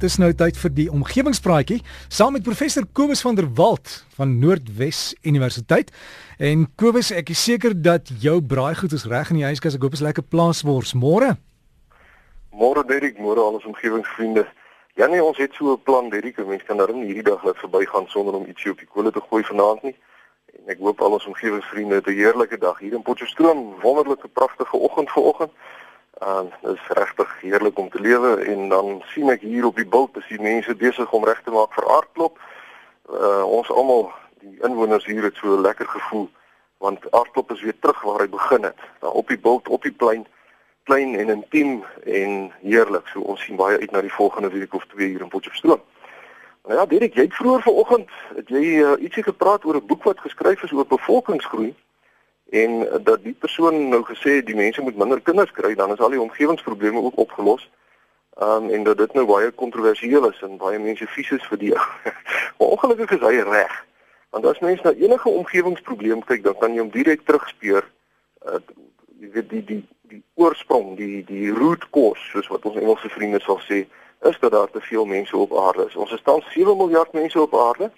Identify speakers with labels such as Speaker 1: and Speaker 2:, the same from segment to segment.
Speaker 1: Dis nou tyd vir die omgewingspraatjie saam met professor Kobus van der Walt van Noordwes Universiteit. En Kobus, ek is seker dat jou braaigoed is reg in die huiskas. Ek hoop is lekker plaaswors. Môre.
Speaker 2: Môre Derek, môre al ons omgewingsvriende. Ja nee, ons het so 'n plan Derek. Mense kan daarin hierdie dag laat verbygaan sonder om ietsie op die kolle te gooi vanaand nie. En ek hoop al ons omgewingsvriende het 'n heerlike dag hier in Potchefstroom. Wonderlike pragtige oggend vanoggend. En dit is regtig heerlik om te lewe en dan sien ek hier op die bult is die mense besig om reg te maak vir aardklop. Uh ons almal die inwoners hier het so lekker gevoel want aardklop is weer terug waar hy begin het. Daar op die bult, op die plein, klein en intiem en heerlik. So ons sien baie uit na die volgende week of twee hier in Potchefstroom. Nou ja, Dirk, jy het vroeër vanoggend het jy uh, ietsie gepraat oor 'n boek wat geskryf is oor bevolkingsgroei en dat die persoon nou gesê die mense moet minder kinders kry dan is al die omgewingsprobleme ook opgelos. Um en dat dit nou baie kontroversieel is en baie mense vies is vir die. maar ongelukkig is hy reg. Want as mens na enige omgewingsprobleem kyk, dan kan jy hom direk terugspeur uh jy weet die die die oorsprong, die die root cause soos wat ons Engelse vriende sal sê, is dat daar te veel mense op aarde is. Ons is tans 7 miljard mense op aarde.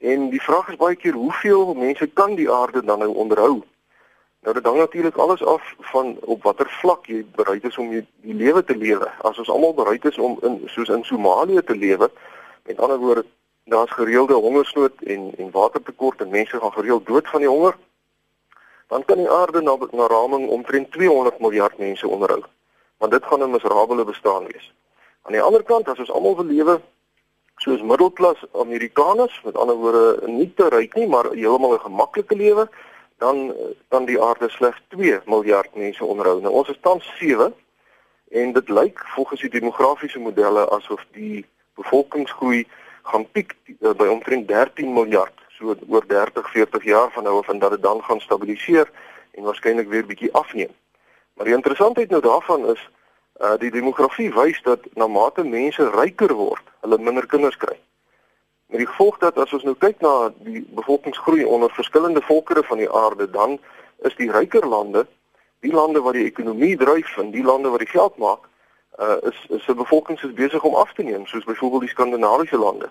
Speaker 2: En die vraag is baie keer hoeveel mense kan die aarde dan nou onderhou? Nou dit hang natuurlik alles af van op watter vlak jy bereid is om jy die lewe te lewe. As ons almal bereid is om in soos in Somalië te lewe, met ander woorde, daar's gereelde hongersnood en en watertekort en mense gaan gereeld dood van die honger, dan kan die aarde na na raming omtrent 200 miljard mense onderhou. Want dit gaan 'n miserabele bestaan wees. Aan die ander kant, as ons almal wil lewe soos middelklas Amerikaners, met ander woorde nie te ryk nie, maar heeltemal 'n gemaklike lewe, dan dan die aarde slegs 2 miljard mense onderhou. Nou ons is tans 7 en dit lyk volgens die demografiese modelle asof die bevolkingsgroei gaan piek uh, by omtrent 13 miljard so oor 30 40 jaar van nou af en dat dit dan gaan stabiliseer en waarskynlik weer bietjie afneem. Maar die interessantheid nou daarvan is uh die demografie wys dat na mate mense ryker word, hulle minder kinders kry. Met die gevolg dat as ons nou kyk na die bevolkingsgroei onder verskillende volkere van die aarde, dan is die ryker lande, die lande wat die ekonomie dryf en die lande wat die geld maak, uh is is se bevolking is besig om af te neem, soos byvoorbeeld die skandinawiese lande.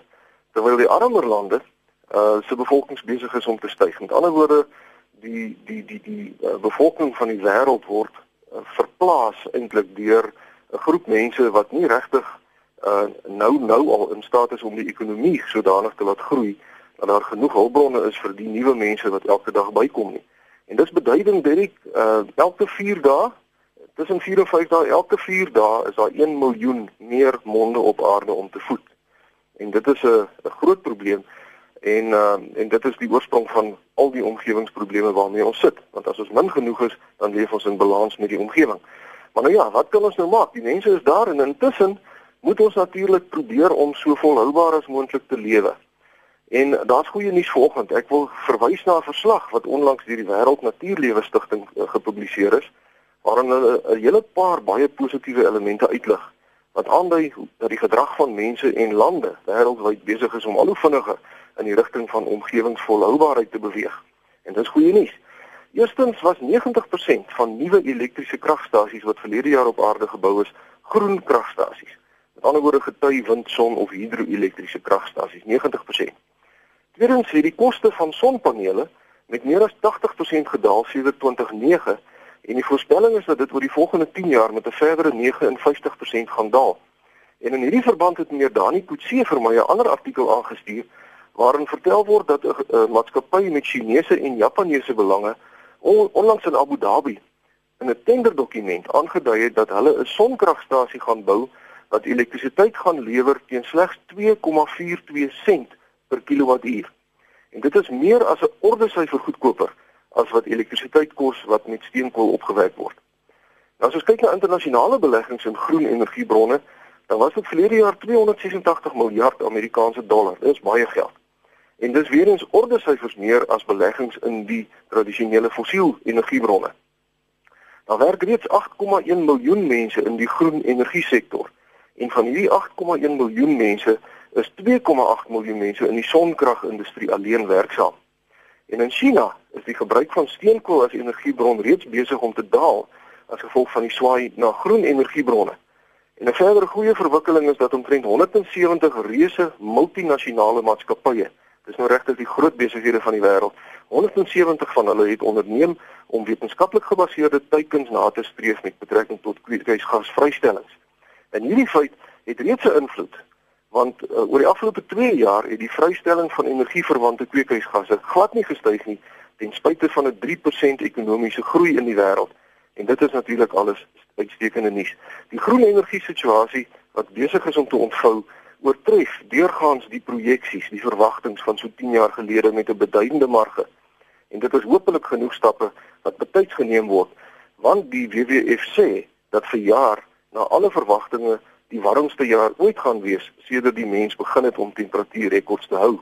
Speaker 2: Terwyl die armer lande uh se bevolking besig is om te styg. Met ander woorde, die die die die uh, bevolking van die wêreld word uh, verplaas eintlik deur 'n groep mense wat nie regtig uh nou nou al in staat is om die ekonomie sodanig te laat groei dat daar genoeg hulpbronne is vir die nuwe mense wat elke dag bykom nie. En dis beduidend Derek, uh elke 4 dae, tussen 4 en 5 dae, elke 4 dae is daar 1 miljoen meer monde op aarde om te voed. En dit is 'n 'n groot probleem en uh en dit is die oorsprong van al die omgewingsprobleme waarmee ons sit. Want as ons min genoeg is, dan leef ons in balans met die omgewing. Maar nou ja, wat kan ons nou maak? Die mense is daar en intussen moet ons natuurlik probeer om so volhoubaar as moontlik te lewe. En daar's goeie nuus vanoggend. Ek wil verwys na 'n verslag wat onlangs deur die Wêreld Natuurlewe Stichting uh, gepubliseer is waarin hulle 'n hele paar baie positiewe elemente uitlig wat aandui dat die gedrag van mense en lande wêreldwyd besig is om al hoe vinniger in die rigting van omgewingsvolhoubaarheid te beweeg. En dis goeie nuus. Eerstens was 90% van nuwe elektriese kragstasies wat verlede jaar op aarde gebou is, groen kragstasies. Met ander woorde gety wind, son of hidroelektriese kragstasies 90%. Tweedens het die koste van sonpanele met meer as 80% gedaal sedert 2009 en die voorspelling is dat dit oor die volgende 10 jaar met 'n verdere 59% gaan daal. En in hierdie verband het meneer Dani Kutse vir my 'n ander artikel aangestuur waarin vertel word dat 'n maatskappy met Chinese en Japaneese belange on, onlangs in Abu Dhabi in 'n tenderdokument aangedui het dat hulle 'n sonkragstasie gaan bou wat elektrisiteit gaan lewer teen slegs 2,42 sent per kilowattuur. En dit is meer as 'n ordesyfer goedkoper as wat elektrisiteit kos wat met steenkool opgewek word. Nou as ons kyk na internasionale beleggings in groen energiebronne, dan was dit verlede jaar 286 miljard Amerikaanse dollar. Dit is baie geld. En dis weer eens ordesyfers meer as beleggings in die tradisionele fossiel energiebronne. Daar werk reeds 8,1 miljoen mense in die groen energie sektor En van hierdie 8,1 miljoen mense is 2,8 miljoen mense in die sonkragindustrie alleen werksaam. En in China is die gebruik van steenkool as energiebron reeds besig om te daal as gevolg van die swaai na groen energiebronne. En 'n verdere goeie verwikkeling is dat omtrent 170 reuse multinasjonale maatskappye, dis nou regtig die groot besighede van die wêreld, 170 van hulle het onderneem om wetenskaplik gebaseerde teikens na te streef met betrekking tot kweekhuisgasvrystellings. En hierdie feit het reeds 'n invloed want uh, oor die afgelope 2 jaar het die vrystelling van energieverwante kweekhuisgasse glad nie gestyg nie ten spyte van 'n 3% ekonomiese groei in die wêreld. En dit is natuurlik alles uitstekende nuus. Die groen energie situasie wat besig is om te ontvou, oortref deurgaans die projeksies, die verwagtinge van so 10 jaar gelede met 'n beduidende marge. En dit is hopelik genoeg stappe wat betyds geneem word, want die WWF sê dat vir jaar na alle verwagtinge die warmste jaar ooit gaan wees sedert die mens begin het om temperatuurrekords te hou.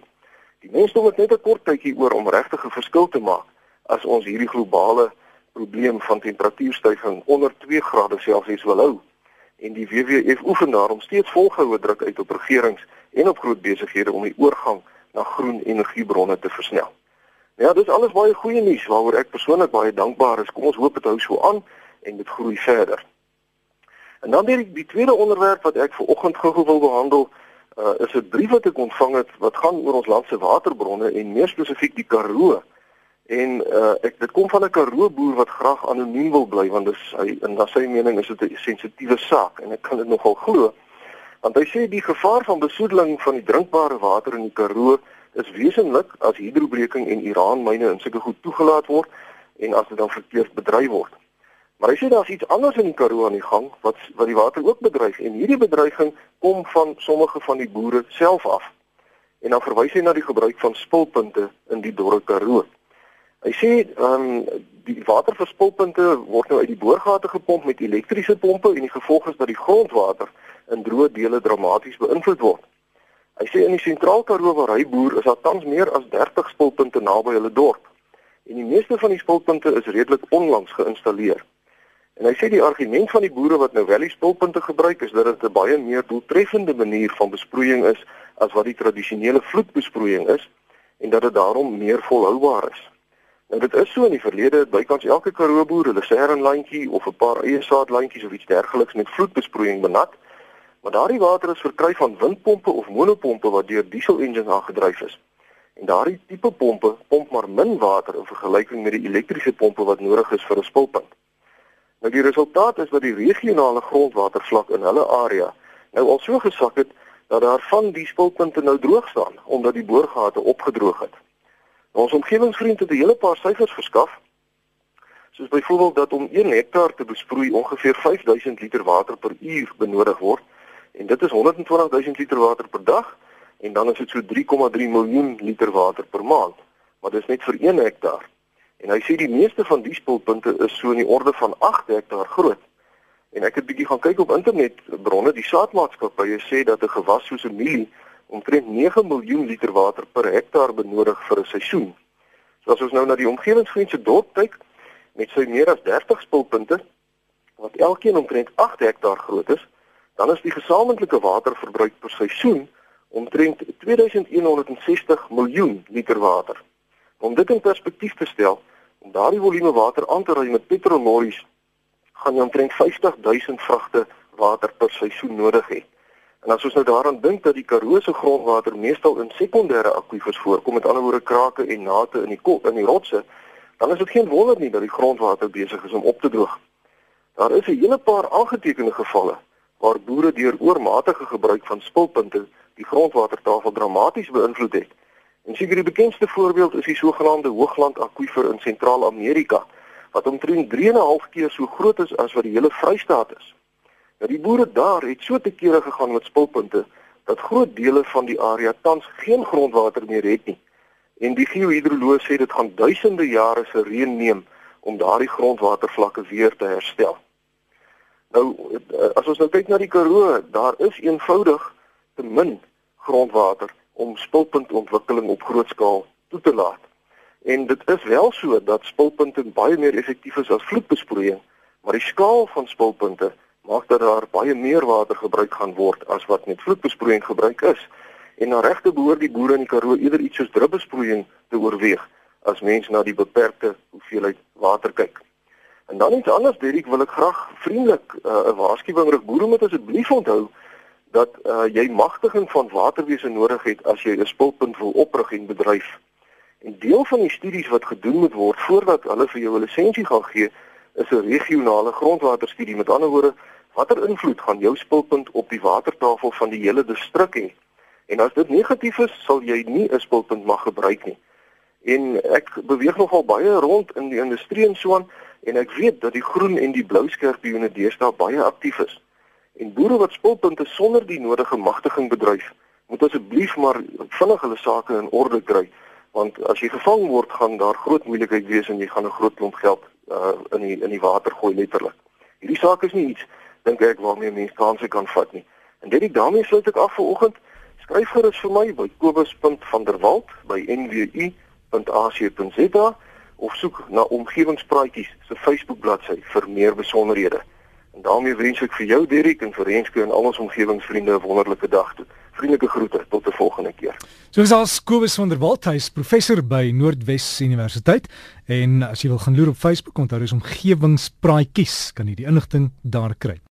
Speaker 2: Die mense moet net 'n kort tydjie oor om regtig 'n verskil te maak as ons hierdie globale probleem van temperatuurstygings onder 2 grade Celsius wil hou. En die WWF oefen daarom steeds volgehoue druk uit op regerings en op groot besighede om die oorgang na groen energiebronne te versnel. Ja, dis alles baie goeie nuus waaroor ek persoonlik baie dankbaar is. Kom ons hoop dit hou so aan en dit groei verder. En dan die, die tweede onderwerp wat ek ver oggend gou-gou wil behandel, uh, is 'n brief wat ek ontvang het wat gaan oor ons land se waterbronne en meer spesifiek die Karoo. En uh, ek dit kom van 'n Karoo boer wat graag anoniem wil bly want dis hy in sy mening is dit 'n sensitiewe saak en ek kan dit nogal glo. Want hy sê die gevaar van besoedeling van die drinkbare water in die Karoo is wesenlik as hidrobreking en uraanmyne in sulke goed toegelaat word en as dit dan verkeerd bedryf word. Maar hy sê daar's iets anders in die Karoo aan die gang wat wat die water ook bedreig en hierdie bedreiging kom van sommige van die boere self af. En dan verwys hy na die gebruik van spulpunte in die dorre Karoo. Hy sê ehm um, die waterverspilpunte word nou uit die boorgate gepomp met elektriese pompe en die gevolg is dat die grondwater in droë dele dramaties beïnvloed word. Hy sê in die sentraal Karoo waar hy boer is daar tans meer as 30 spulpunte naby hulle dorp. En die meeste van die spulpunte is redelik onlangs geïnstalleer. En hy sê die argument van die boere wat nou wel die spulpunte gebruik is dat dit 'n baie meer doeltreffende manier van besproeiing is as wat die tradisionele vloedbesproeiing is en dat dit daarom meer volhoubaar is. Nou dit is so in die verlede bykans elke Karoo boer hulle sernlyntjie of 'n paar eie saadlyntjies of iets dergeliks met vloedbesproeiing benut. Maar daardie water is verkry van windpompe of monopompe wat deur diesel engines aangedryf is. En daardie tipe pompe pomp maar min water in vergelyking met die elektriese pompe wat nodig is vir 'n spulpunt. Nou die resultaat is dat die regionale grondwatervlak in hulle area nou al so gesak het dat daar van die spulpunte nou droog staan omdat die boorgate opgedroog het. Nou, ons omgewingsvriend het 'n hele paar syfers verskaf. Soos byvoorbeeld dat om 1 hektaar te besproei ongeveer 5000 liter water per uur benodig word en dit is 120000 liter water per dag en dan is dit so 3,3 miljoen liter water per maand. Maar dis net vir 1 hektaar. En hy sê die meeste van die spulpunte is so in die orde van 8 hektaar groot. En ek het bietjie gaan kyk op internet bronne, die saadmaatskappye sê dat 'n gewas soos 'n mielie omtrent 9 miljoen liter water per hektaar benodig vir 'n seisoen. So as ons nou na die omgewingsvriendse dorp kyk met sy meer as 30 spulpunte wat elkeen omtrent 8 hektaar groot is, dan is die gesamentlike waterverbruik per seisoen omtrent 2160 miljoen liter water. Om dit in perspektief te stel, om daardie volume water aan te ry met petrolmories gaan jy omtrent 50000 vragte water per seisoen nodig hê. En as ons nou daaraan dink dat die Karoo se grondwater meestal in sekondêre akwifers voorkom, met ander woorde krake en nate in die kop in die rotse, dan is dit geen wonder nie dat die grondwater besig is om op te droog. Daar is 'n hele paar aangetekende gevalle waar boere deur oormatige gebruik van spulpunte die grondwatertafel dramaties beïnvloed het En seker die bekendste voorbeeld is die sogenaamde Hoogland akwifer in Sentraal-Amerika wat omtrent 3.5 keer so groot is as wat die hele Vrystaat is. Nou die boere daar het so te kere gegaan met spulpunte dat groot dele van die area tans geen grondwater meer het nie. En die geohidroloog sê dit gaan duisende jare se reën neem om daardie grondwatervlakke weer te herstel. Nou as ons nou kyk na die Karoo, daar is eenvoudig te min grondwater om spulpuntontwikkeling op groot skaal toe te laat. En dit is wel so dat spulpunte baie meer effektief is as vloedbesproeiing, maar die skaal van spulpunte maak dat daar baie meer water gebruik gaan word as wat met vloedbesproeiing gebruik is. En na regte behoort die boere in die Karoo eerder iets soos drupbesproeiing te oorweeg as mens na die beperkte hoeveelheid water kyk. En dan iets anders, Derek, wil ek graag vriendelik uh, 'n waarskuwing rig. Boere moet asseblief onthou dat uh, jy magtiging van waterwese nodig het as jy 'n spulpunt wil oprig en bedryf. En deel van die studies wat gedoen moet word voordat hulle vir jou 'n lisensie gaan gee, is 'n regionale grondwaterstudie. Met ander woorde, watter invloed gaan jou spulpunt op die watertafel van die hele distrik hê? En as dit negatief is, sal jy nie 'n spulpunt mag gebruik nie. En ek beweeg nogal baie rond in die industrie en so aan en ek weet dat die groen en die blou skerpioene deesdae baie aktief is. En boere wat spulpunte sonder die nodige magtiging bedryf, moet asseblief maar vinnig hulle sake in orde kry want as jy gevang word gaan daar groot moeilikheid wees en jy gaan 'n groot klomp geld uh, in die in die water gooi letterlik. Hierdie saak is nie iets dink ek waarmee mense kanse kan vat nie. En dit ek daarmee sluit ek af vir oggend. Skryf gerus vir my by kobus.vanderwalt@nwu.ac.za of soek na omgewingspraatjies se Facebook bladsy vir meer besonderhede. En daarmee wens ek vir jou Derrick en vir Renske en al ons omgewingsvriende 'n wonderlike dag toe. Vriendelike groete tot 'n volgende keer.
Speaker 1: Soos as Kobus van der Walt, hy is professor by Noordwes Universiteit en as jy wil gaan loer op Facebook, onthou dis omgewingspraatjies, kan jy die inligting daar kry.